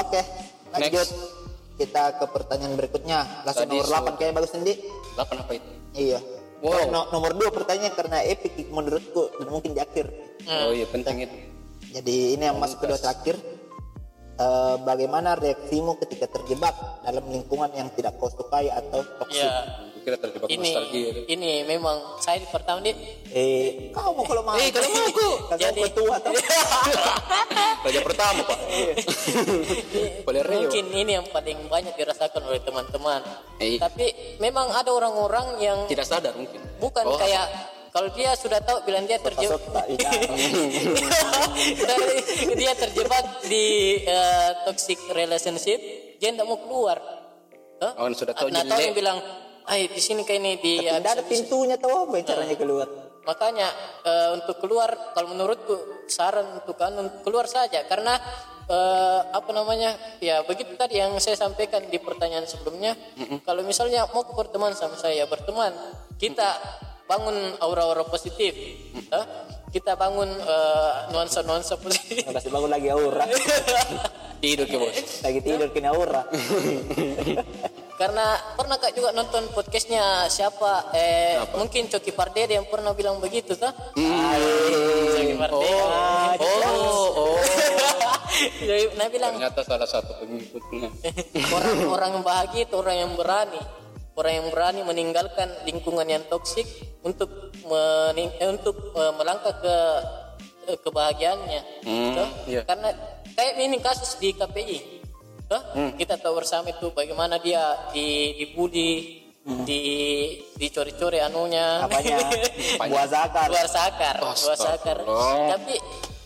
Oke, lanjut. Next. Kita ke pertanyaan berikutnya. Langsung Tadi nomor su- 8 kayak bagus sendiri. Delapan apa itu? Iya. Wow. No- nomor 2 pertanyaan karena epic menurutku dan mungkin di akhir. Oh iya penting itu. Jadi ini yang masuk kedua terakhir. Eh, bagaimana reaksimu ketika terjebak dalam lingkungan yang tidak kau sukai atau toksik? Ya, Kira terjebak ini nostalgia. ini memang saya di pertama nih Eh, kau mau kalau mau? Eh, kalau mau aku. Kalau Jadi- ketua. Raja pertama pak. Boleh mungkin ini yang paling banyak dirasakan oleh teman-teman. Eh. Tapi memang ada orang-orang yang Tidak sadar mungkin. bukan Oh, kayak kalau dia sudah tahu bilang dia terjebak iya. dia terjebak di eh, toxic relationship dia tidak mau keluar Hah? Oh, sudah tahu nah tahu yang bilang ay di sini kayak ini di Tidak ada pintunya tahu apa yang caranya keluar. makanya eh, untuk keluar kalau menurutku saran untuk anu keluar saja karena eh, apa namanya ya begitu tadi yang saya sampaikan di pertanyaan sebelumnya kalau misalnya mau berteman sama saya berteman kita bangun aura-aura positif Hah? kita bangun eh, nuansa-nuansa positif Kasih bangun lagi aura. Tidur ke bos. lagi tidur kini aura. karena pernah kak juga nonton podcastnya siapa eh mungkin Coki Pardede yang pernah bilang begitu tuh Coki Pardede Oh, oh. Jadi, nah bilang Ternyata salah satu pengikutnya. orang-orang yang bahagia itu orang yang berani orang yang berani meninggalkan lingkungan yang toksik untuk mening- eh, untuk eh, melangkah ke eh, kebahagiaannya Tuh. iya. karena kayak ini kasus di KPI Tuh. kita tahu bersama itu bagaimana dia di dibully di dicori-cori anunya Apanya? Buah zakar. sakar luar sakar Astagfirullah. tapi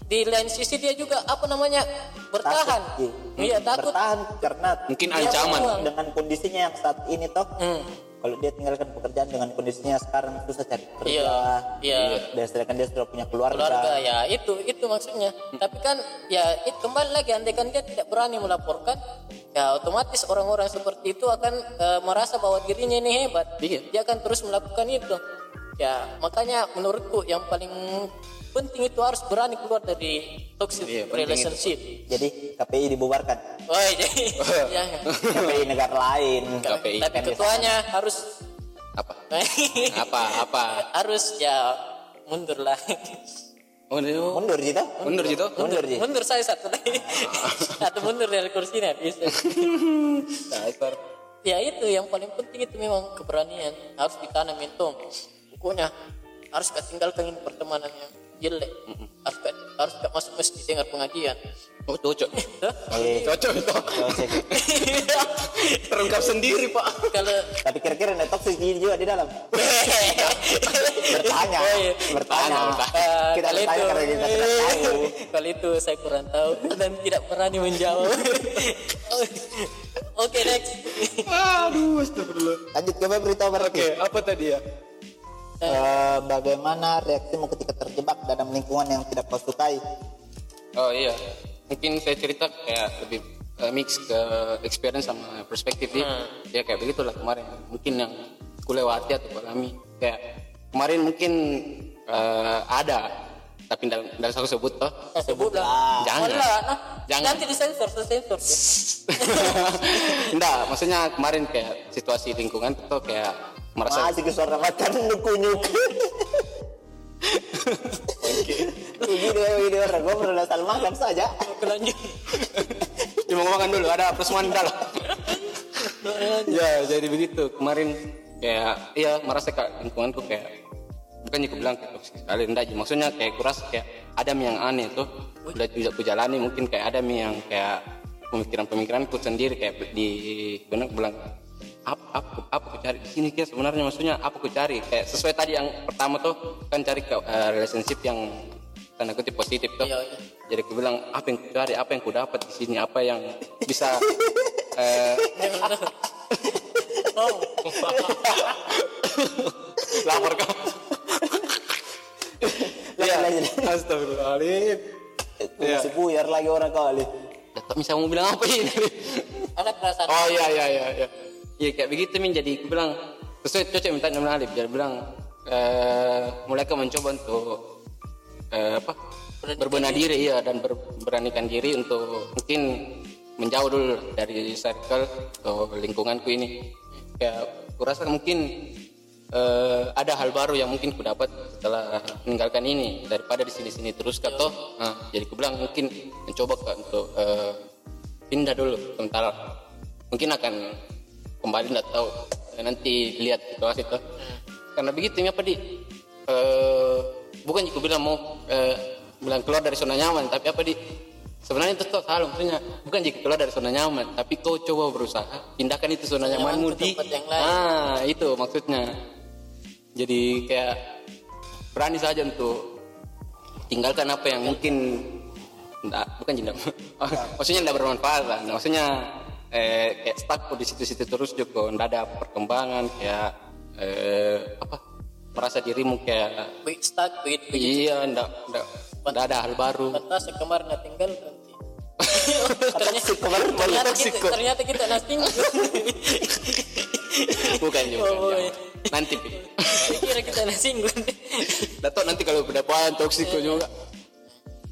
di lain sisi dia juga apa namanya bertahan Takut, iya takut Bertahan karena Mungkin ancaman. dengan kondisinya yang saat ini toh. Hmm. Kalau dia tinggalkan pekerjaan dengan kondisinya sekarang susah cari kerja. Iya, iya. Dan sedangkan dia sudah punya keluarga. keluarga ya itu itu maksudnya tapi kan ya itu kembali lagi andai kan dia tidak berani melaporkan ya otomatis orang-orang seperti itu akan eh, merasa bahwa dirinya ini hebat Iya. dia akan terus melakukan itu ya makanya menurutku yang paling penting itu harus berani keluar dari toxic Iya, relationship Jadi KPI dibubarkan. oh jadi ya. KPI negara lain. KPI. tapi ketuanya harus Apa? Apa? Apa? harus ya mundur lah ini- oh. Mundur gitu. Mundur gitu? Mundur Ji. mundur saya satu lagi atau mundur dari kursinya bisa Dasar. ya itu yang paling penting itu memang keberanian harus ditanam itu pokoknya harus kau tinggalkan ini pertemanan yang jelek harus kau, harus kau masuk masjid dengar pengajian Oh, cocok. Tuh. Eh, Cocok itu. toxic. Terungkap sendiri, Pak. kalau Tapi kira-kira ada toxic juga di dalam. Bertanya. Oh, iya. Bertanya. Eh, Kita kalau bertanya itu karena kita tidak tahu. kalau itu saya kurang tahu dan tidak berani menjawab oke next Aduh, astagfirullah. Lanjut ke berita berarti. Oke, apa tadi ya? Eh, bagaimana reaksimu ketika terjebak dalam lingkungan yang tidak kau sukai? Oh iya, mungkin saya cerita kayak lebih eh, mix ke experience sama perspektif sih. Ya kayak begitulah kemarin. Mungkin yang ku lewati atau alami. Kayak kemarin mungkin eh, ada, tapi tidak tidak usah aku sebut toh. sebut lah Jangan. Walah, nah, Jangan. nanti disensor disensor Enggak, maksudnya kemarin kayak situasi lingkungan tuh kayak merasa Masih ke suara makan nuku-nyuk. Video video orang gue pernah asal makan saja. lanjut Cuma makan dulu, ada perusahaan dalam. ya, jadi begitu. Kemarin kayak iya merasa kayak lingkunganku kayak bukannya aku bilang kayak toksik sekali. Enggak maksudnya kayak kurasa kayak ada yang aneh tuh. Udah tidak aku jalani mungkin kayak ada yang kayak pemikiran-pemikiranku sendiri kayak di benar bilang apa apa apa aku cari di sini? Kayak sebenarnya maksudnya apa aku cari? Kayak sesuai tadi yang pertama tuh kan cari ke eh, relationship yang tanda kutip positif tuh. Iya, iya. jadi aku bilang apa yang ku cari? Apa yang ku dapat di sini? Apa yang bisa eh, oh lapor kamu Lanjut. Astagfirullahaladzim. Iya. Masih buyar lagi orang kali. tak bisa mau bilang apa ini? Ada perasaan. Oh iya iya iya iya. Iya kayak begitu min. Jadi aku bilang sesuai cocok minta nama Alif. Jadi bilang eh, mulai kau mencoba untuk eh, apa? Beranikan berbenah diri. iya dan ber, beranikan diri untuk mungkin menjauh dulu dari circle atau lingkunganku ini. Kayak kurasa mungkin eh, ada hal baru yang mungkin ku dapat setelah meninggalkan ini. Daripada di sini-sini terus atau nah, jadi ku bilang mungkin mencoba Kak, untuk eh, pindah dulu sementara. Mungkin akan kembali nggak tahu. Nanti lihat situasi itu karena begitu ini apa di? Eh, bukan aku bilang mau eh, bilang keluar dari zona nyaman tapi apa di? Sebenarnya itu tuh salah maksudnya. Bukan jika keluar dari zona nyaman tapi kau coba berusaha pindahkan itu zona nyamanmu ke di. yang lain. ah itu maksudnya jadi kayak berani saja untuk tinggalkan apa yang mungkin enggak, bukan jendak. Maksudnya enggak bermanfaat lah. Maksudnya eh, kayak stuck di situ-situ terus juga enggak ada perkembangan kayak eh, apa merasa dirimu kayak Begitu stuck begitu begitu. iya enggak, enggak, enggak ada hal baru. Pantas kemarin tinggal ternyata, kemarin ternyata kita, ternyata kita nak tinggal. bukan juga Oh, iya. Nanti Pi. Kira kita nak singgung. Dato nanti kalau pendapatan toksik kok juga.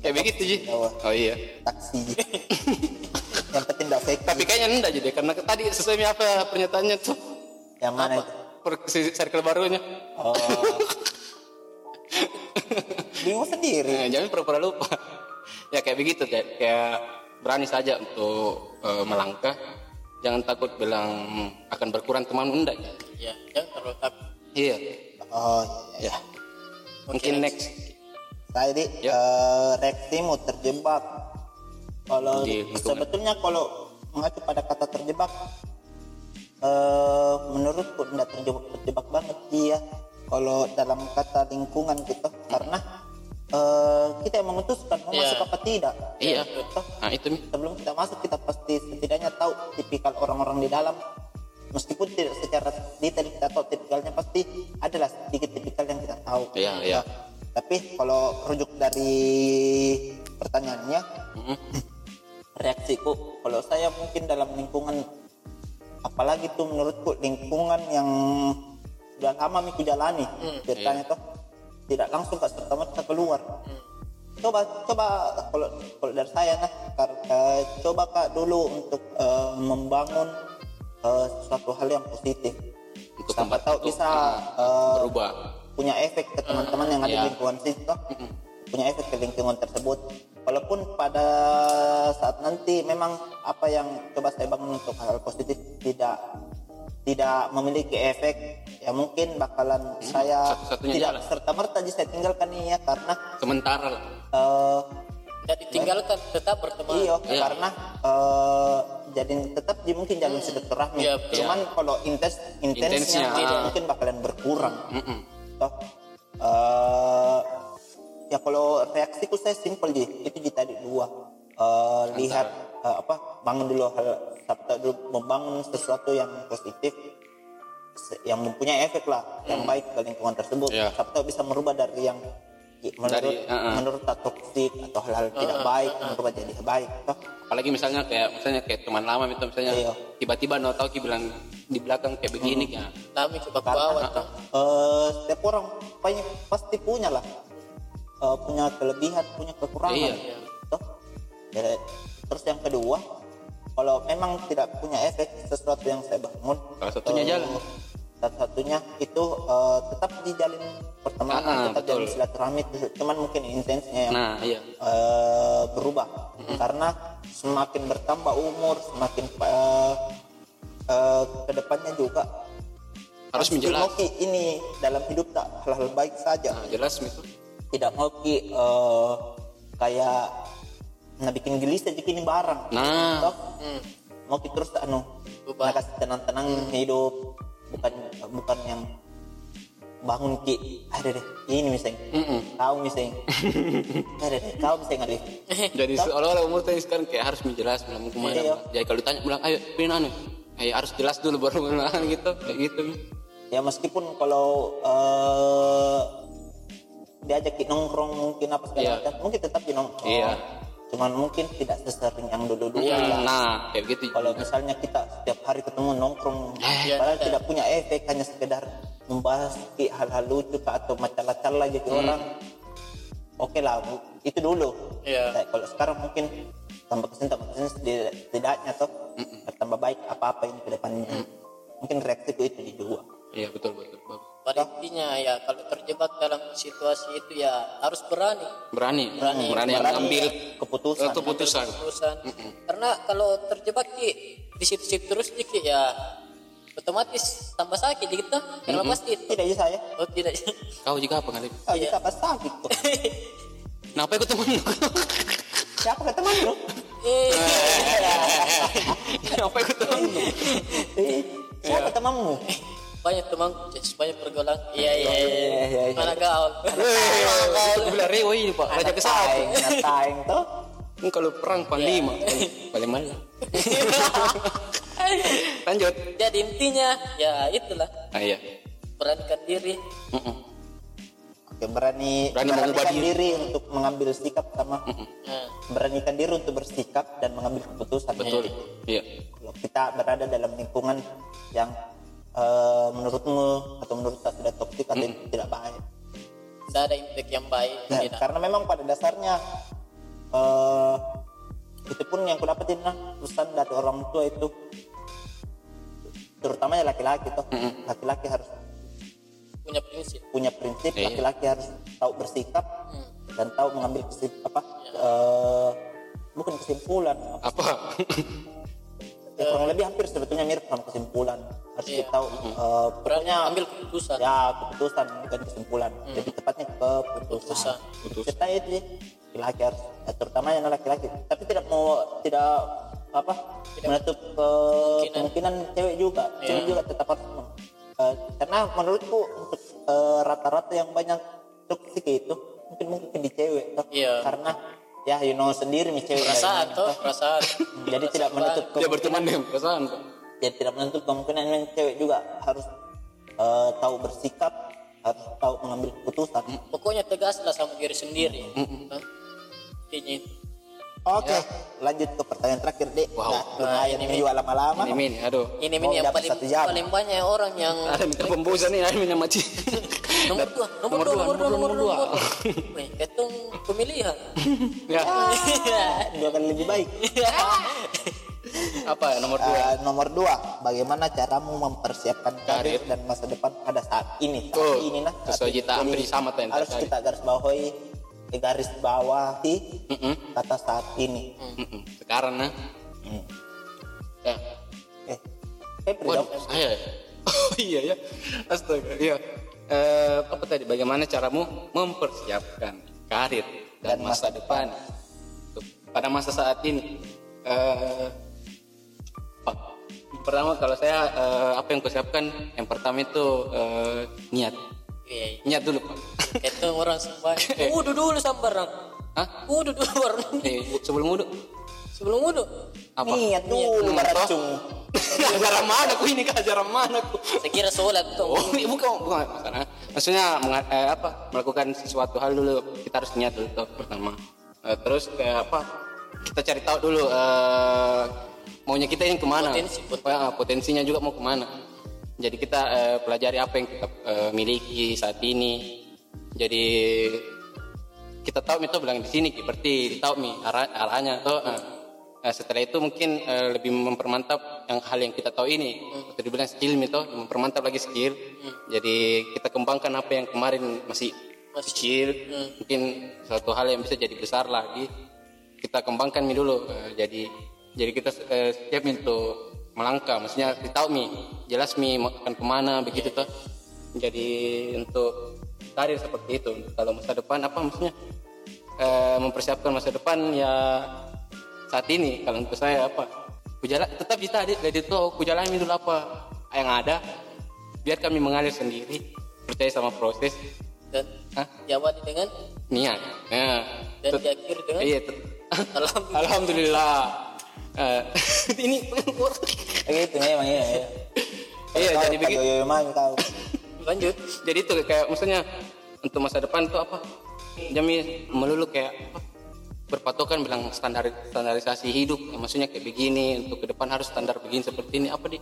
Kayak begitu sih oh iya. Taksi. Yang penting tidak fake. Tapi kayaknya enggak jadi karena tadi sesuai apa pernyataannya tuh. Yang mana itu? Per si- circle barunya. Oh. Bingung sendiri. Nah, jangan pura-pura lupa. Ya kayak begitu kayak, kayak berani saja untuk eh, melangkah. Jangan takut bilang akan berkurang teman enggak ya, jangan terlalu takut. iya. Oh iya ya. Mungkin next. Saya di Ya. eh, reaksimu terjebak. Kalau sebetulnya kalau mengacu pada kata terjebak eh menurutku tidak terjebak terjebak banget. Dia kalau dalam kata lingkungan gitu karena eh kita yang memutuskan mau Iya. masuk apa tidak. Iya. Toh, nah itu sebelum kita masuk kita pasti setidaknya tahu tipikal orang-orang di dalam meskipun tidak secara detail kita tahu tipikalnya pasti adalah sedikit tipikal yang kita tahu Iya, iya. Nah, tapi kalau rujuk dari pertanyaannya Mhm. reaksiku kalau saya mungkin dalam lingkungan apalagi tuh menurutku lingkungan yang sudah lama miku jalani ceritanya tuh tidak langsung ke serta merta keluar coba coba kalau kalau dari saya nah kar- eh, coba kak dulu untuk eh, membangun suatu hal yang positif. Untuk siapa tahu bisa eh, berubah. punya efek ke teman-teman yang ada Iya. di lingkungan situ punya efek ke lingkungan tersebut. Walaupun pada saat nanti memang apa yang coba saya bangun untuk hal positif tidak tidak memiliki efek ya mungkin bakalan saya satu-satunya tidak serta merta saya tinggalkan ini ya karena sementara lah. eh, Tidak ditinggalkan, tetap berteman. Iya, Iya. karena eh, jadi tetap di mungkin jalin silaturahmi. Iya, betul. Cuman kalau intens intensnya Intensnya, tidak ah. mungkin bakalan berkurang. Mm-mm. Toh, eh, ya kalau reaksiku saya simpel ji, itu di tadi dua. Eh, lihat eh, apa bangun dulu hal dulu membangun sesuatu yang positif yang mempunyai efek lah yang baik ke lingkungan tersebut. Iya. Sabta bisa merubah dari yang menurut Dari, uh-uh. menurut tak toksik atau hal-hal tidak baik merubah jadi baik. Toh, apalagi misalnya kayak misalnya kayak teman lama itu misalnya Iya. tiba-tiba no tahu bilang di belakang kayak begini ya Kami ke bawah eh, setiap orang pasti, pasti punya lah Eh, punya kelebihan punya kekurangan Iya. Toh? Ya, terus yang kedua kalau memang tidak punya efek sesuatu yang saya bangun Salah satunya eh, jalan. Salah satunya itu eh, tetap dijalin pertemanan Ah, tetap betul. jalin silaturahmi cuman mungkin intensnya yang nah iya. eh, berubah. Karena semakin bertambah umur semakin eh, eh, ke depannya juga harus pasti menjelas. Ngoki ini dalam hidup tak hal-hal baik saja. Nah, jelas itu tidak ngoki eh, kayak nah bikin gelis aja kini barang. Nah. Toh, ngoki terus anu nah, kasih tenang-tenang hidup bukan bukan yang bangun ki. Ada deh. Ini misalnya Mm-mm. kau misalnya ada deh. Kau misalnya ada jadi seolah-olah umur tadi sekarang kayak harus menjelas bilang ke mana. Iya. jadi kalau ditanya bilang ayo pilih anu kayak harus jelas dulu baru bilang gitu. Kayak gitu ya meskipun kalau eh diajak nongkrong mungkin apa segala Iya. macam mungkin tetap nongkrong. Iya. Cuman mungkin tidak sesering yang dulu-dulu Iya. lah. nah kayak gitu kalau misalnya kita setiap hari ketemu nongkrong Iya, padahal iya. tidak punya efek hanya sekedar membahas hal-hal lucu atau macam-macam jadi orang oke lah Bu. itu dulu Iya. Nah, kalau sekarang mungkin tambah ke sini tambah ke sini setidaknya toh bertambah baik apa apa ini ke depannya mungkin reaksiku itu di dua iya betul betul bagus pada intinya ya. Kalau terjebak dalam situasi itu ya harus berani. Berani. Berani, Berani. mengambil keputusan. Eh, keputusan. Keputusan. Karena kalau terjebak Ki, di situ-situ terus Ki, ya otomatis tambah sakit gitu. Karena pasti tidak bisa ya? Oh tidak. Kau juga apa kali oh kita pas sakit kok. Kenapa ikut temen siapa ke teman lu? Eh. Kenapa ikut temen Eh, siapa temanmu banyak teman banyak pergaulan iya iya iya iya, iya. mana gaul. Aku bilang rewo ini pak. Raja ke satu taeng taeng toh. Ini kalau perang panglima paling malah lanjut. Jadi intinya ya itulah. Ah iya. Beranikan diri. Mm-mm. Oke, berani Berani mengubah diri. diri untuk mengambil sikap sama. Nah, beranikan diri untuk bersikap dan mengambil keputusan. Betul. Iya. Kalau kita berada dalam lingkungan yang eh, menurutmu atau menurut kita sudah toksik atau itu tidak baik? Tidak ada impact yang baik Ya, tidak. karena memang pada dasarnya eh itu pun yang kudapatin nah, pesan dari orang tua itu terutamanya laki-laki toh. Laki-laki harus punya prinsip. punya prinsip. Iya. laki-laki harus tahu bersikap Hmm. dan tahu mengambil kesim, apa eh, bukan kesimpulan. Apa? Ya, kurang lebih hampir sebetulnya mirip sama kesimpulan harus Iya. kita tahu eh, berani pokoknya ambil keputusan. ya keputusan bukan kesimpulan. Jadi tepatnya keputusan. Keputusan. kita itu ya, laki-laki harus ya, terutama yang laki-laki. Tapi tidak mau tidak apa menutup ke- kemungkinan. cewek juga. Cewek juga tetap harus eh, karena menurutku untuk eh, rata-rata yang banyak toksik itu mungkin mungkin di cewek toh. Iya. karena ya you know sendiri nih cewek perasaan tuh perasaan. Jadi tidak menutup dia berteman dengan perasaan Pak. Ya tidak menutup kemungkinan yang cewek juga harus eh, tahu bersikap harus tahu mengambil keputusan. Pokoknya tegaslah sama diri sendiri. Intinya itu. Oke lanjut ke pertanyaan terakhir dek Wow. nah, lumayan ini juga lama-lama. ini min aduh. Ini Mau ini yang dapat paling satu jam. paling banyak orang yang ada minta pembusan nih ada minta mati. Nomor dua nomor dua nomor dua nomor dua Wih, ketung pemilihan. Ya. Dua kali lebih baik apa nomor dua Eh, nomor dua bagaimana caramu mempersiapkan karir dan masa depan pada saat ini saat Oh, ini nah saat ini. Jadi, sama harus kita garis bawahi eh, garis bawahi Mm-mm. kata saat ini Mm-mm. sekarang nah Hmm. ya eh Waduh, dong. saya ya? oh iya ya astaga iya Eh, apa tadi bagaimana caramu mempersiapkan karir dan, Dan masa, masa depan Tuh, pada masa saat ini eh? Pertama kalau saya eh, apa yang kusiapkan yang pertama itu eh, niat. Iya, iya. niat dulu pak. Ketung orang sembahyang udah dulu sambarang Hah? udah dulu baru. Eh, sebelum wudhu sebelum wudhu apa? Niat dulu baracung ajaran mana ku ini ajaran mana ku saya kira sholat tuh Oh, bukan, bukan masalah. Maksudnya eh, apa? Melakukan sesuatu hal dulu. Kita harus niat dulu tuh, pertama. Eh, terus kayak apa? Kita cari tahu dulu eh, maunya kita ini ke mana? Potensi, Eh, potensinya juga mau ke mana? Jadi kita eh, pelajari apa yang kita eh, miliki saat ini. Jadi kita tahu itu bilang di sini, berarti tahu mi arah, arahnya tuh. eh. Nah, setelah itu mungkin eh, lebih mempermantap yang hal yang kita tahu ini. Atau dibilang skill itu mempermantap lagi skill. Jadi kita kembangkan apa yang kemarin masih kecil, mungkin suatu hal yang bisa jadi besar lagi. Kita kembangkan mi dulu. Eh, jadi jadi kita eh, siap untuk melangkah. Maksudnya kita tahu mi, jelas mi akan ke mana begitu tuh. Jadi untuk karir seperti itu. Kalau masa depan apa maksudnya? Eh, mempersiapkan masa depan ya saat ini kalau untuk saya apa kujala tetap kita adik dari itu kujalani dulu apa yang ada biar kami mengalir sendiri percaya sama proses dan Hah? jawab dengan niat nah, dan diakhiri dengan iya alhamdulillah alhamdulillah Eh, ini gitu memang iya iya. Iya jadi begitu. Lanjut. Jadi itu kayak maksudnya untuk masa depan tuh apa? Jami melulu kayak apa, berpatokan bilang standar standarisasi hidup. Ya, maksudnya kayak begini untuk ke depan harus standar begini seperti ini. Apa di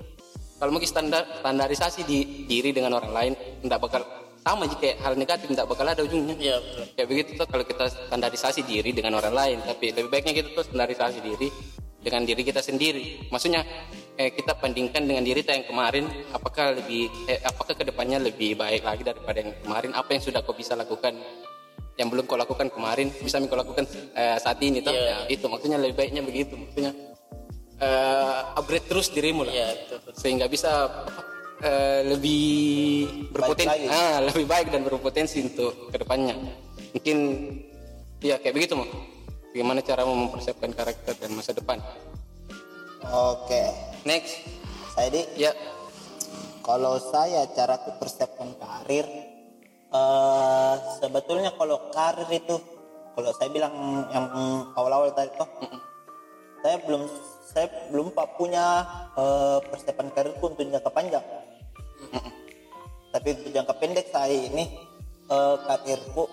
kalau mungkin standar standarisasi di diri dengan orang lain tidak bakal sama aja kayak hal negatif tidak bakal ada ujungnya. Iya betul. kayak begitu tuh kalau kita standarisasi diri dengan orang lain. Tapi lebih baiknya kita tuh standarisasi diri dengan diri kita sendiri maksudnya eh, kita bandingkan dengan diri kita yang kemarin apakah lebih eh, apakah ke depannya lebih baik lagi daripada yang kemarin apa yang sudah kau bisa lakukan yang belum kau lakukan kemarin bisa kau lakukan eh, saat ini tuh Iya. Ya, itu maksudnya lebih baiknya begitu maksudnya eh, upgrade terus dirimu lah Iya betul. betul. sehingga bisa eh, lebih berpotensi lagi. ah, lebih baik dan berpotensi untuk ke depannya mungkin ya kayak begitu mau bagaimana cara mempersiapkan karakter dan masa depan? Oke, next. Saya di ya. Kalau saya cara aku persiapkan karir eh sebetulnya kalau karir itu kalau saya bilang yang awal-awal tadi toh saya belum saya belum pak punya eh, persiapan karirku untuk jangka panjang. Tapi untuk jangka pendek saya ini eh, karirku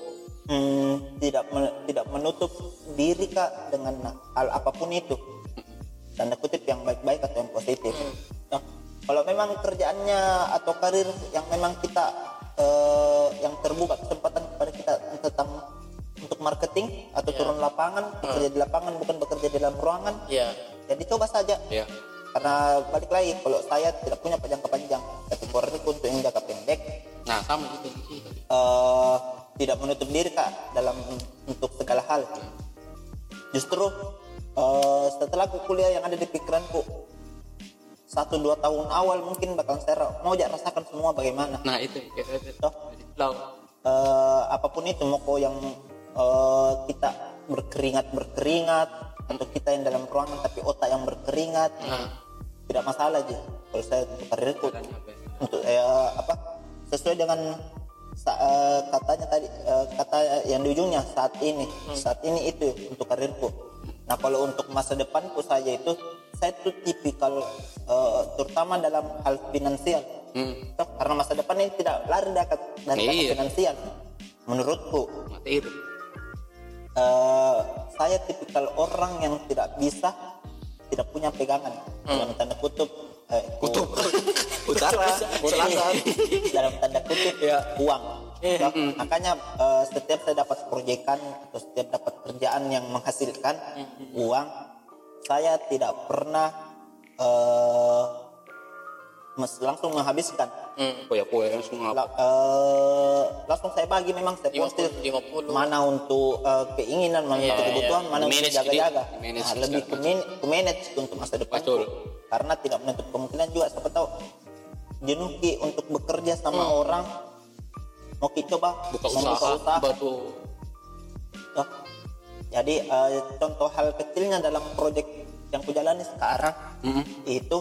hmm, tidak men- tidak menutup diri kak dengan hal apa pun itu tanda kutip yang baik-baik atau yang positif. Nah, kalau memang kerjaannya atau karir yang memang kita eh, yang terbuka kesempatan kepada kita tentang untuk marketing atau turun lapangan, bekerja di lapangan bukan bekerja di dalam ruangan, Iya. jadi coba saja. ya Karena balik lagi, kalau saya tidak punya jangka panjang, tapi karirku untuk yang jangka pendek, nah sama gitu eh, tidak menutup diri kak dalam untuk segala hal. Justru eh, setelah aku kuliah yang ada di pikiranku satu dua tahun awal mungkin bakal saya mau jak rasakan semua bagaimana. nah itu itu Toh, Lau. eh, apa pun itu mau yang eh, kita berkeringat berkeringat atau kita yang dalam ruangan tapi otak yang berkeringat tidak masalah aja kalau saya untuk karirku untuk eh, apa sesuai dengan sa- eh, katanya tadi eh, kata yang di ujungnya saat ini. Saat ini itu untuk karirku. Nah kalau untuk masa depanku saja itu saya tuh tipikal eh, terutama dalam hal finansial. Toh, karena masa depan ini tidak lari dari kata- dari kata Iya. finansial. Menurutku. Materi eh, saya tipikal orang yang tidak bisa tidak punya pegangan. Dalam tanda kutub eh, kutub utara selatan. Dalam tanda kutip uang. Toh, makanya eh, setiap saya dapat proyekan atau setiap dapat kerjaan yang menghasilkan uang saya tidak pernah mes- langsung menghabiskan. Poya-poya semua La- eh, langsung saya bagi memang saya 50, postir 50. mana untuk eh, keinginan mana Iya, untuk iya. kebutuhan mana untuk jaga-jaga gitu. Di-manage nah, lebih ke, segala man- ke manage untuk masa depan. Betul. Karena tidak menutup kemungkinan juga siapa tahu jenuh Ki untuk bekerja sama orang mau Ki coba Hmm. buka mau usaha batu Toh. jadi eh, contoh hal kecilnya dalam proyek yang kujalani sekarang itu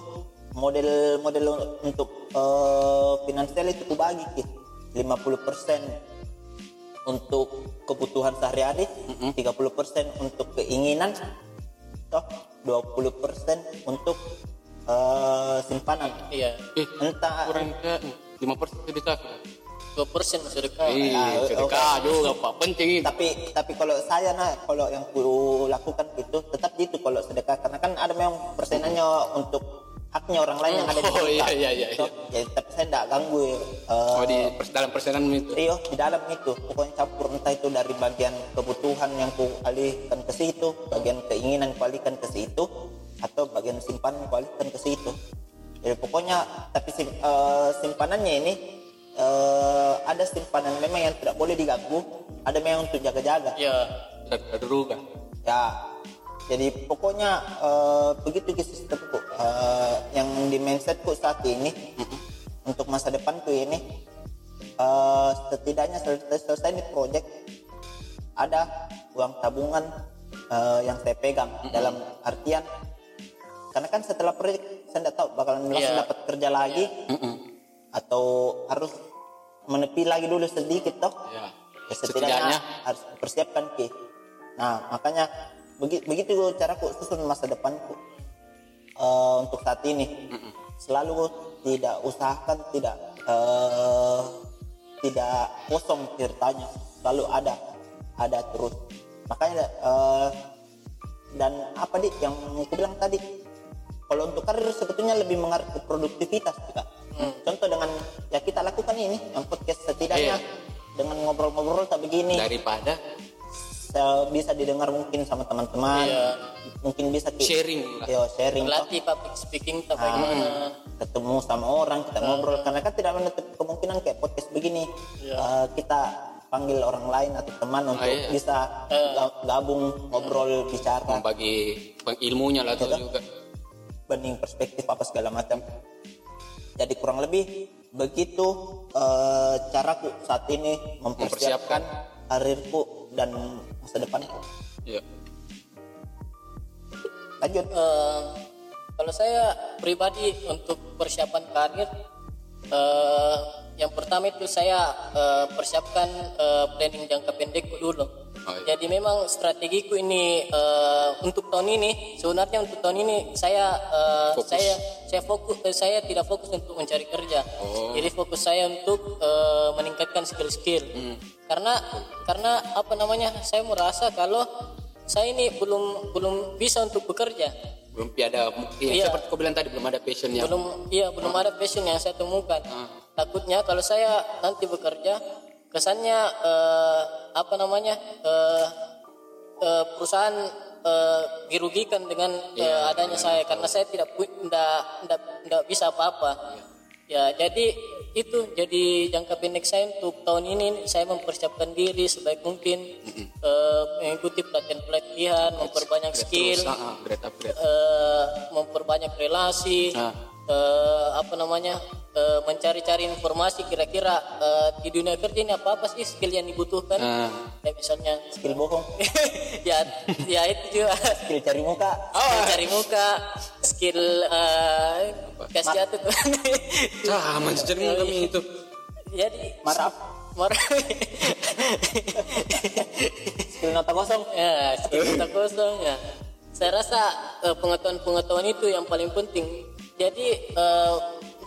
model-model untuk eh, finansial itu kubagi Ki. 50% untuk kebutuhan sehari-hari, 30% untuk keinginan, toh 20% untuk eh, simpanan. Iya. eh Entah kurang ke lima persen sedekah Dua persen sedekah. Iya, sedekah juga pak penting tapi tapi kalau saya nah kalau yang ku lakukan itu tetap gitu kalau sedekah karena kan ada memang persenannya untuk haknya orang lain yang ada di Oh, kita. iya, iya, iya, Toh, jadi tapi saya tidak ganggu eh, Oh di dalam persenan itu. Iya di dalam itu pokoknya campur entah itu dari bagian kebutuhan yang ku alihkan ke situ bagian keinginan ku alihkan ke situ atau bagian simpanan ku alihkan ke situ jadi pokoknya tapi sim- eh, simpanannya ini eh, ada simpanan memang yang tidak boleh diganggu ada memang untuk jaga-jaga Iya. Terduga. ya jadi pokoknya eh, begitu ke sistemku Eh, yang di mindsetku saat ini untuk masa depanku ini eh, setidaknya selesai, selesai ini project ada uang tabungan eh, yang saya pegang dalam artian karena kan setelah proyek saya tidak tahu bakalan langsung Iya. dapat kerja lagi. Atau harus menepi lagi dulu sedikit toh. Ya. ya setidaknya Setidaknya. harus persiapkan ki. Nah makanya begitu begitu caraku susun masa depanku Eh, untuk saat ini. Selalu tidak usahakan tidak eh, tidak kosong ceritanya. Selalu ada ada terus. Makanya eh, dan apa di yang aku bilang tadi kalau untuk karir sebetulnya lebih mengarah ke produktivitas juga contoh dengan ya kita lakukan ini yang podcast setidaknya. Iya. dengan ngobrol-ngobrol tak begini. Daripada bisa didengar mungkin sama teman-teman. Iya. mungkin bisa ki- sharing lah. Yo, sharing. Toh. Latih public speaking Ah, bagaimana. ketemu sama orang kita ngobrol. Karena kan tidak menutup kemungkinan kayak podcast begini. Eh, kita panggil orang lain atau teman untuk iya. bisa ga- gabung ngobrol bicara. Membagi bang- ilmunya lah tuh juga banding perspektif apa segala macam. Jadi kurang lebih begitu eh, caraku saat ini mempersiapkan karirku dan masa depanku. Ya lanjut. Eh, kalau saya pribadi untuk persiapan karir, eh, yang pertama itu saya eh, persiapkan eh, planning jangka pendek dulu. Oh, iya. Jadi memang strategiku ini eh, untuk tahun ini sebenarnya untuk tahun ini saya eh, Fokus. saya saya fokus eh, saya tidak fokus untuk mencari kerja. Oh. Jadi fokus saya untuk eh, meningkatkan skill-skill. Hmm. Karena karena apa namanya? Saya merasa kalau saya ini belum belum bisa untuk bekerja belum ada ya, Iya. seperti kau bilang tadi belum ada passionnya belum iya belum ada passion yang saya temukan takutnya kalau saya nanti bekerja kesannya eh, apa namanya eh, eh, perusahaan eh, dirugikan dengan eh, adanya saya karena saya tidak ndak ndak bisa apa-apa. Ya jadi itu jadi jangka pendek saya untuk tahun ini saya mempersiapkan diri sebaik mungkin eh, mengikuti pelatihan pelatihan memperbanyak skill terus grade upgrade eh, memperbanyak relasi Ah. Eh, apa namanya eh, mencari-cari informasi kira-kira eh, di dunia kerja ini apa apa sih skill yang dibutuhkan? Ah. kayak misalnya skill bohong. Ya ya itu juga. Skill cari muka. Skill cari muka. Skill eh, kasih hati tuh sama sejak kami itu. Jadi marah marah skill nota kosong. Ya skill kita kosong ya. Saya rasa pengetahuan-pengetahuan itu yang paling penting jadi eh,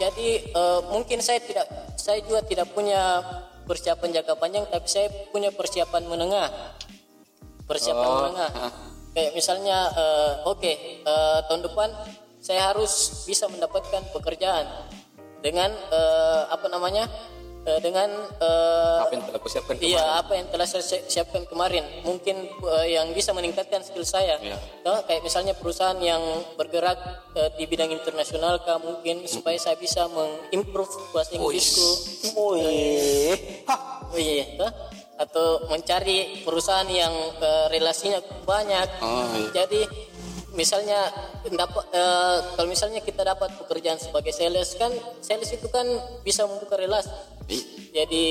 jadi eh, mungkin saya tidak saya juga tidak punya persiapan jangka panjang tapi saya punya persiapan menengah persiapan Oh, menengah ah. kayak misalnya eh, oke eh, tahun depan saya harus bisa mendapatkan pekerjaan dengan eh, apa namanya eh, dengan eh, apa yang telah kusiapkan Iya, apa yang telah saya si- siapkan kemarin mungkin eh, yang bisa meningkatkan skill saya. Iya. Nah, kayak misalnya perusahaan yang bergerak eh, di bidang internasional kah mungkin supaya saya bisa mengimprove bahasa Inggrisku. wih Oh iya, atau mencari perusahaan yang eh, relasinya banyak. Oh, iya. Jadi misalnya dapat eh, kalau misalnya kita dapat pekerjaan sebagai sales kan sales itu kan bisa membuka relasi. Ih, Jadi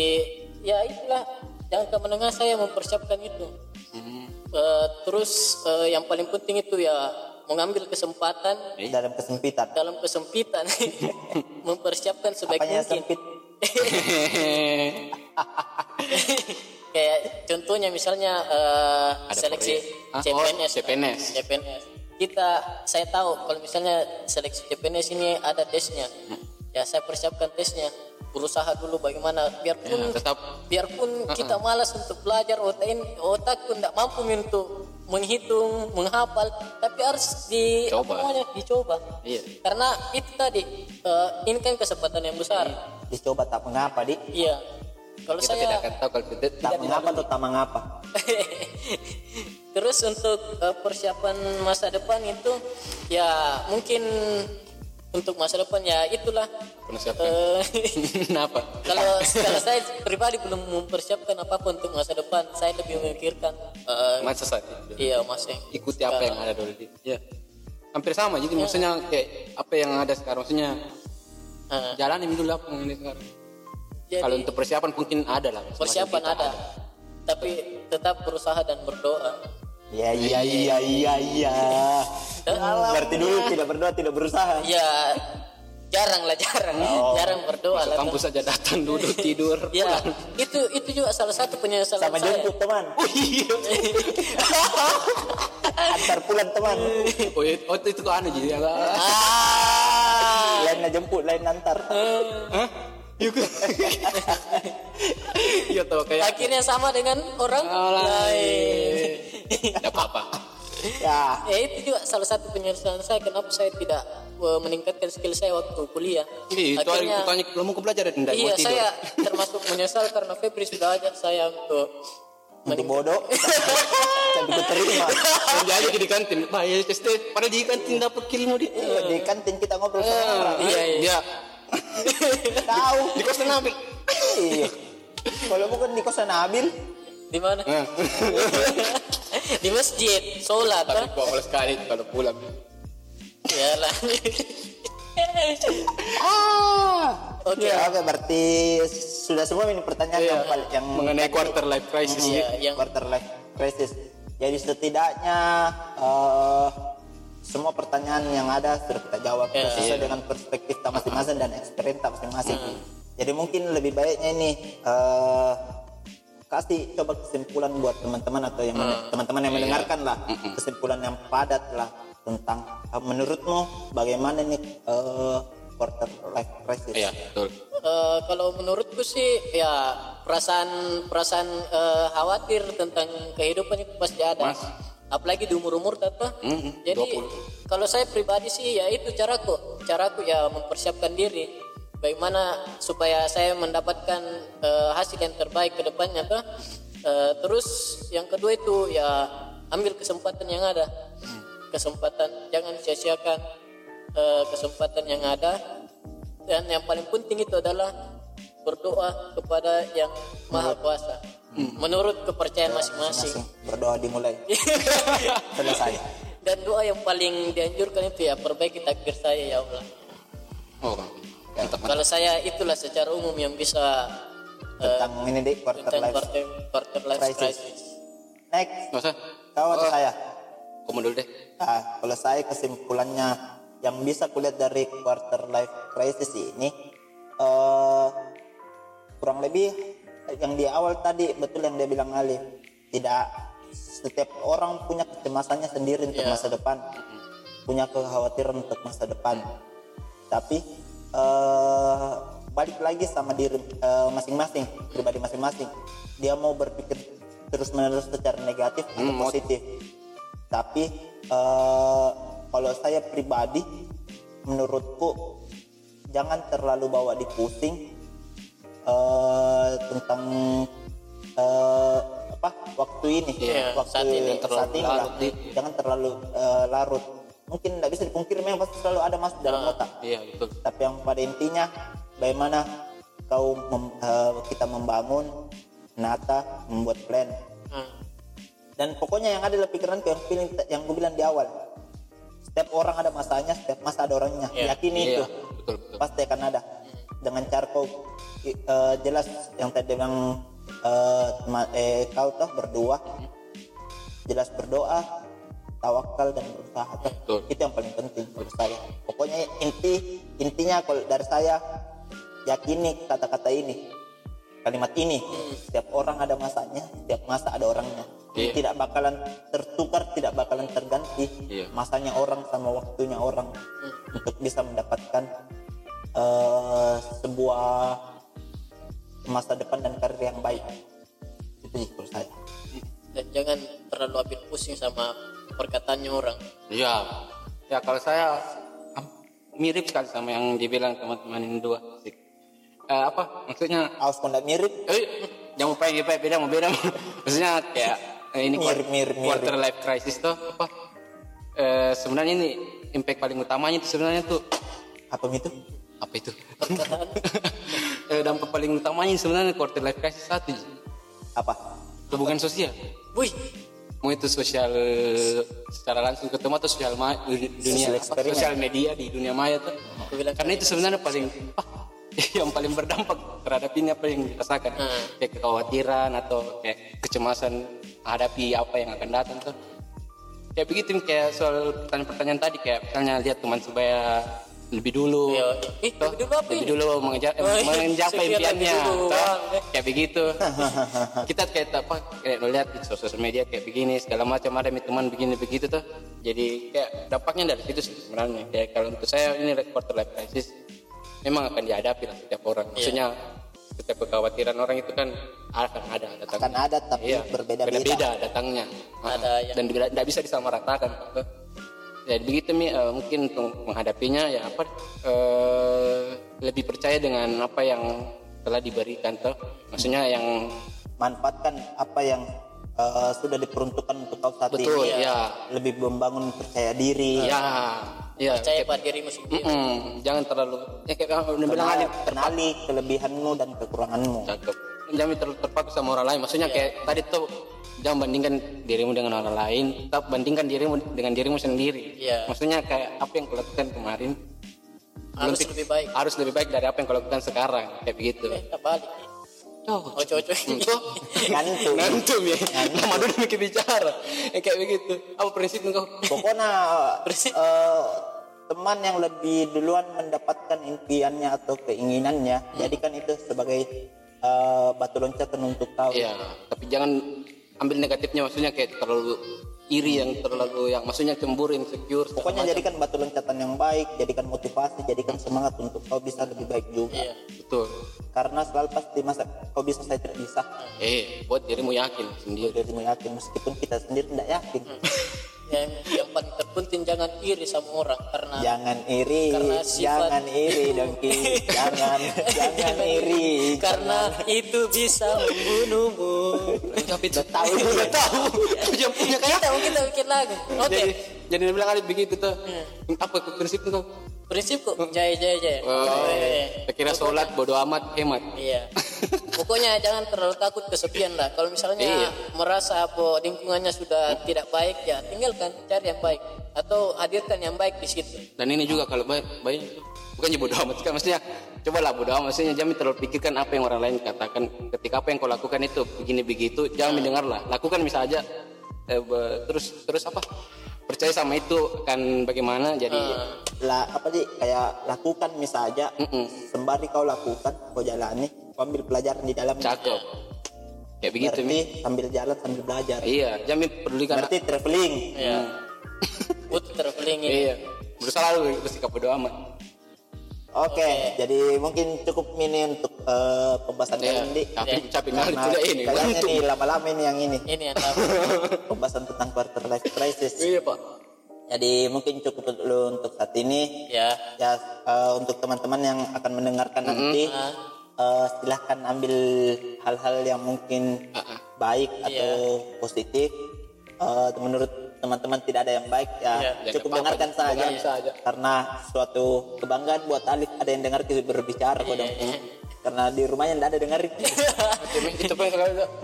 ya itulah jangka menengah saya mempersiapkan itu. Hmm. Eh, terus eh, yang paling penting itu ya mengambil kesempatan dalam kesempitan dalam kesempitan mempersiapkan sebaik apanya mungkin. sempit Kayak contohnya misalnya Ada seleksi proyek. Ah, oh, CPNS. CPNS. Kita saya tahu kalau misalnya seleksi CPNS ini ada tesnya. Ya saya persiapkan tesnya. Berusaha dulu bagaimana biarpun Ya, tetap. biarpun kita malas untuk belajar otak otakku tidak mampu untuk menghitung menghafal tapi harus di apa Coba. namanya, dicoba. Iya. karena itu tadi eh, ini kan kesempatan yang besar. Dicoba tak mengapa di iya. Kalau kita saya tidak akan tahu kalau tidak tak mengapa atau tak mengapa Terus untuk eh, persiapan masa depan itu ya mungkin untuk masa depan ya itulah. persiapkan. Eh, kenapa? kalau kalau saya pribadi belum mempersiapkan apa-apa untuk masa depan, saya lebih memikirkan eh, masa saat itu iya masa yang ikuti apa yang ada dulu. Ya hampir sama jadi maksudnya kayak apa yang ada sekarang. Maksudnya Eh, jalani dulu apa yang ada sekarang. Jadi kalau untuk persiapan mungkin ada lah. Persiapan Kita ada. Tapi tetap berusaha dan berdoa. Ya iya iya iya iya berarti dulu tidak berdoa tidak berusaha. Ya jarang lah jarang, jarang berdoa Masuk lah. kampus saja datang duduk tidur Ya, itu itu juga salah satu penyesalan sama saya. jemput teman. Iya. antar pulang teman. Oh, itu, oh, itu kok aneh jadi ah, lain jemput lain antar. Hah? Iya kok. Iya tau kayak akhirnya sama dengan orang lain. Tidak apa-apa. ya ya itu juga salah satu penyesalan saya kenapa saya tidak eh, meningkatkan skill saya waktu kuliah. Ih, itu hari Akhirnya- tanya kamu ke belajar dan Iya, saya termasuk menyesal karena Febri sudah ajak saya untuk Untuk bodoh. Tapi keterima. Dan dia aja di kantin. Bah, ya ST. Padahal di kantin dapat ilmu di. Iya, Di kantin kita ngobrol sama orang. Iya, iya. Tahu. di kosan Nabil. Iya. Kalau bukan di kosan Nabil, di mana? Nah, di masjid, sholat. tapi kok malas sekali kalau pulang. Ya lah. Oke. Ya, oke berarti sudah semua ini pertanyaan Iya. yang paling yang Mengenai quarter life crisis. Iya, ya. yang quarter life crisis. Jadi setidaknya eh, semua pertanyaan yang ada sudah kita jawab Iya. sesuai dengan perspektif kita masing-masing dan experience kita masing-masing. Jadi mungkin lebih baiknya ini eh, kasih coba kesimpulan buat teman-teman atau yang men- teman-teman yang mendengarkan lah kesimpulan yang padat lah tentang eh, menurutmu bagaimana nih eh, quarter life crisis? Iya, betul. Eh, kalau menurutku sih ya perasaan perasaan eh, khawatir tentang kehidupan itu pasti ada. Mas. Apalagi di umur-umur apa? Mm-mm, Jadi 20. kalau saya pribadi sih ya itu caraku, caraku ya mempersiapkan diri. Bagaimana supaya saya mendapatkan eh, hasil yang terbaik ke depannya tuh. Eh, terus yang kedua itu ya ambil kesempatan yang ada. Kesempatan jangan sia-siakan eh, kesempatan yang ada dan yang paling penting itu adalah berdoa kepada yang maha kuasa menurut kepercayaan masing-masing Masing berdoa dimulai selesai. dan doa yang paling dianjurkan itu ya perbaiki takdir saya ya Allah Oh, mantap. kalau saya itulah secara umum yang bisa eh, tentang ini deh quarter life quarter, quarter life crisis. crisis. next usah. kau atau Oh. saya Kamu dulu deh. Ah, kalau saya kesimpulannya yang bisa kulihat dari quarter life crisis ini eh kurang lebih yang di awal tadi betul yang dia bilang Ali. Tidak setiap orang punya kecemasannya sendiri untuk Ya. masa depan. Punya kekhawatiran untuk masa depan. Tapi eh balik lagi sama diri eh, masing-masing pribadi masing-masing. Dia mau berpikir terus menerus secara negatif atau Hmm, mau- positif. Tapi eh, kalau saya pribadi menurutku jangan terlalu bawa di pusing eh, tentang eh, apa waktu ini Iya, waktu saat ini terlalu saat ini lah. larut di- jangan terlalu eh, larut mungkin tidak bisa dipungkiri memang pasti selalu ada masuk dalam otak Iya, betul. tapi yang pada intinya bagaimana kau mem- eh, kita membangun nata membuat plan Hmm. dan pokoknya yang ada dalam pikiran yang yang gue bilang di awal setiap orang ada masanya setiap masa ada orangnya Iya. yakini Iya, itu betul, betul. pasti akan ada dengan cara kau eh, jelas yang tadi bilang eh, ma- eh, kau tuh berdoa jelas berdoa tawakal dan berusaha. Betul. itu yang paling penting menurut saya pokoknya inti intinya kalau dari saya yakini kata-kata ini kalimat ini setiap orang ada masanya setiap masa ada orangnya Iya. tidak bakalan tertukar tidak bakalan terganti Iya. masanya orang sama waktunya orang untuk bisa mendapatkan eh, sebuah masa depan dan karir yang baik itu sih menurut saya dan jangan terlalu ambil pusing sama perkataannya orang Iya. Ya kalau saya am- mirip sekali sama yang dibilang teman-teman ini dua. Eh, apa maksudnya? aus kondak mirip Eh, jangan lupa yang beda mau beda. maksudnya kayak eh, ini Mirip, mirip, mirip. quarter life crisis tuh apa? Eh, sebenarnya ini impact paling utamanya itu sebenarnya tuh apa itu apa itu? eh, dampak paling utamanya sebenarnya quarter life crisis satu apa hubungan sosial. wih mau itu sosial secara langsung ketemu atau sosial ma- di dunia Sosial apa, eksperimen. sosial media di dunia maya tuh karena itu sebenarnya paling ah, yang paling berdampak terhadap ini apa yang dirasakan Hmm. kayak kekhawatiran atau kayak kecemasan hadapi apa yang akan datang tuh kayak begitu kayak soal pertanyaan-pertanyaan tadi kayak misalnya lihat teman sebaya lebih dulu. Iya. Ih, Toh, lebih dulu apa lebih dulu mengejar Oh, iya. mencapai impiannya. toh. Kayak begitu. Kita kayak apa kayak melihat di sosial media kayak begini segala macam ada teman begini begitu tuh jadi kayak dampaknya dari situ sih sebenarnya. Kayak kalau untuk saya ini quarter life crisis. Memang akan dihadapi lah setiap orang. Iya. maksudnya setiap kekhawatiran orang itu kan akan ada datang akan ada tapi Iya, berbeda-beda. Beda datangnya. Ada yang- dan tidak tidak bisa disamaratakan tuh. Ya begitu mi. Eh, mungkin untuk menghadapinya ya apa eh, lebih percaya dengan apa yang telah diberikan tuh maksudnya yang manfaatkan apa yang eh, sudah diperuntukkan untuk kau saat betul ini ya. lebih membangun percaya diri. Ya ya. Percaya pada dirimu sendiri. Mm-mm, jangan terlalu ya kayak bilang kenali kelebihanmu dan kekuranganmu. Cakep jangan terlalu terpaku sama orang lain maksudnya kayak tadi tuh jangan bandingkan dirimu dengan orang lain tetap bandingkan dirimu dengan dirimu sendiri Iya. maksudnya kayak apa yang kau lakukan kemarin harus belum- lebih baik harus lebih baik dari apa yang kau lakukan sekarang kayak begitu eh oh, oh cocok Tuh. Ngantuk. Ngantum ya. Lama dulu mikir bicara. Ya, kayak begitu. Apa prinsip kau? pokoknya eh, teman yang lebih duluan mendapatkan impiannya atau keinginannya jadikan itu sebagai eh, batu loncatan untuk kau Iya, tapi jangan ambil negatifnya maksudnya kayak terlalu iri yang terlalu yang maksudnya cemburu insecure pokoknya macam. jadikan batu loncatan yang baik jadikan motivasi jadikan semangat untuk kau bisa lebih baik juga. Iya betul. Karena selalu pasti masa kau bisa saya tidak bisa eh buat dirimu yakin sendiri. Dirimu yakin meskipun kita sendiri tidak yakin yang yang paling terpenting jangan iri sama orang karena jangan iri Karena sifat- jangan iri dongki jangan jangan iri karena itu bisa membunuhmu. Tapi tahu tahu. yang punya kayak kita mungkin kita bikin lagu. Oke. Jadi jadi dia bilang Alif begitu tuh apa? Prinsip kau prinsipku jaya jaya jaya. Oh, Eh, saya kira sholat bodo amat hemat. Iya. Pokoknya jangan terlalu takut kesepian lah. Kalau misalnya Iya. merasa apa lingkungannya sudah tidak baik ya tinggalkan cari yang baik. Atau hadirkan yang baik di situ. Dan ini juga kalau baik baik bukan bodo amat kan maksudnya cobalah bodo amat maksudnya jangan terlalu pikirkan apa yang orang lain katakan. Ketika apa yang kau lakukan itu begini begitu jangan mendengarlah. Lakukan bisa aja. Eh, terus terus apa percaya sama itu akan bagaimana jadi lah apa sih kayak lakukan misalnya Mm-mm. sembari kau lakukan kau jalani kau ambil pelajaran di dalam cakep. Kayak begitu Mi. berarti sambil jalan sambil belajar. Iya jangan pedulikan berarti traveling. Ya butuh traveling ini iya. Berusaha lalu bersikap bodo amat oke jadi mungkin cukup ini untuk eh, pembahasan Iya, kali ini. capek capek banget karena tidak ini. kayaknya nih lama-lama ini yang ini. Ini yang tahu pembahasan tentang quarter life crisis. Iya pak. Jadi mungkin cukup dulu untuk saat ini. Ya ya eh, untuk teman-teman yang akan mendengarkan nanti eh, silahkan ambil hal-hal yang mungkin Ah, baik atau positif. Eh, menurut teman-teman tidak ada yang baik ya Iya, cukup dengarkan saja. dengarkan saja. karena suatu kebanggaan buat Alif ada yang dengar kita berbicara kok dong karena di rumahnya tidak ada dengerin itu pun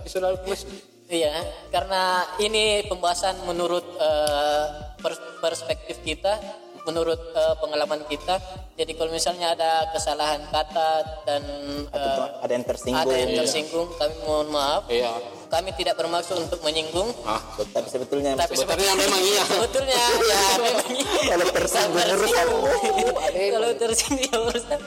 sudah plus Iya, karena ini pembahasan menurut pers- perspektif kita, menurut eh, pengalaman kita. Jadi kalau misalnya ada kesalahan kata dan eh, ada yang tersinggung ada yang tersinggung, kami mohon maaf. iya Kami tidak bermaksud untuk menyinggung, ah. Tapi sebetulnya tapi sebetulnya memang iya. Sebetulnya ya memang iya. kalau tersinggung urusan kalau tersinggung ya urusan.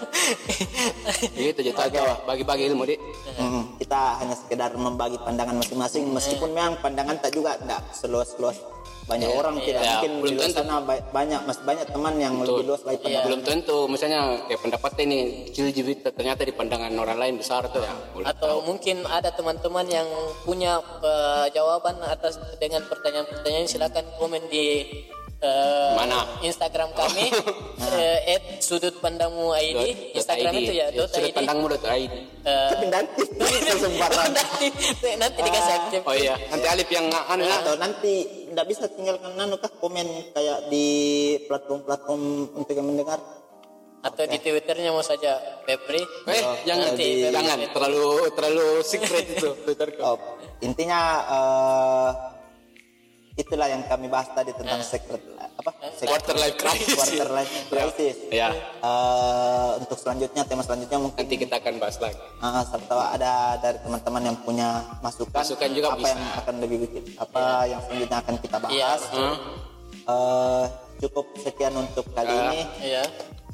gitu jadi aja bagi-bagi ilmu dik. Hmm, kita hanya sekedar membagi pandangan masing-masing. Meskipun memang pandangan tak juga tidak seluas-luas banyak orang tidak Iya, mungkin belum di luar tentu. sana ba- banyak masih banyak teman yang lebih luas lagi pandangan belum tentu. Misalnya kayak pendapatnya ini kecil jibit ternyata di pandangan orang lain besar tuh ya. Boleh atau mungkin ada teman-teman yang punya eh, jawaban atas dengan pertanyaan-pertanyaan silakan komen di eh, Mana? Instagram kami eh, at sudut pandangmu ID Instagram ID. itu ya dot sudut ID pandangmu dot ID Eh, tapi nanti sembarang nanti nanti dikasih aktif. Oh iya nanti Alif yang anu ya. Atau nanti tidak bisa tinggalkan nanu kah komen kayak di platform-platform untuk yang mendengar? Atau di Twitternya mau saja Febri. Eh jangan. Nanti jangan. terlalu terlalu secret itu Twitterku. Oh, intinya eh, itulah yang kami bahas tadi tentang secret apa secret quarter life crisis. Quarter life crisis. Ya. Eh, untuk selanjutnya tema selanjutnya mungkin nanti kita akan bahas lagi. Ah, serta ada dari teman-teman yang punya masukan, Masukan juga apa bisa. yang akan lebih apa yang selanjutnya akan kita bahas. Iya. Hmm. Eh, cukup sekian untuk kali Ah. ini. ya.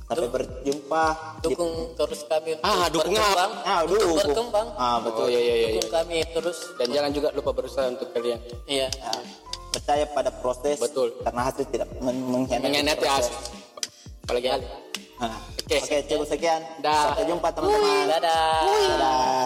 Sampai berjumpa. di dukung terus kami untuk Ah, dukung. berkembang. Ah, untuk dukung. berkembang. Ah, oh betul. iya iya iya dukung kami terus. Dan jangan juga lupa berusaha untuk kalian. Iya. Ya, percaya pada proses Betul. karena hasil tidak men- mengkhianati mengkhianati hasil apalagi Alif Ah, Oke. Oke, cukup sekian. Dah. Sampai jumpa teman-teman. dadah Dadah.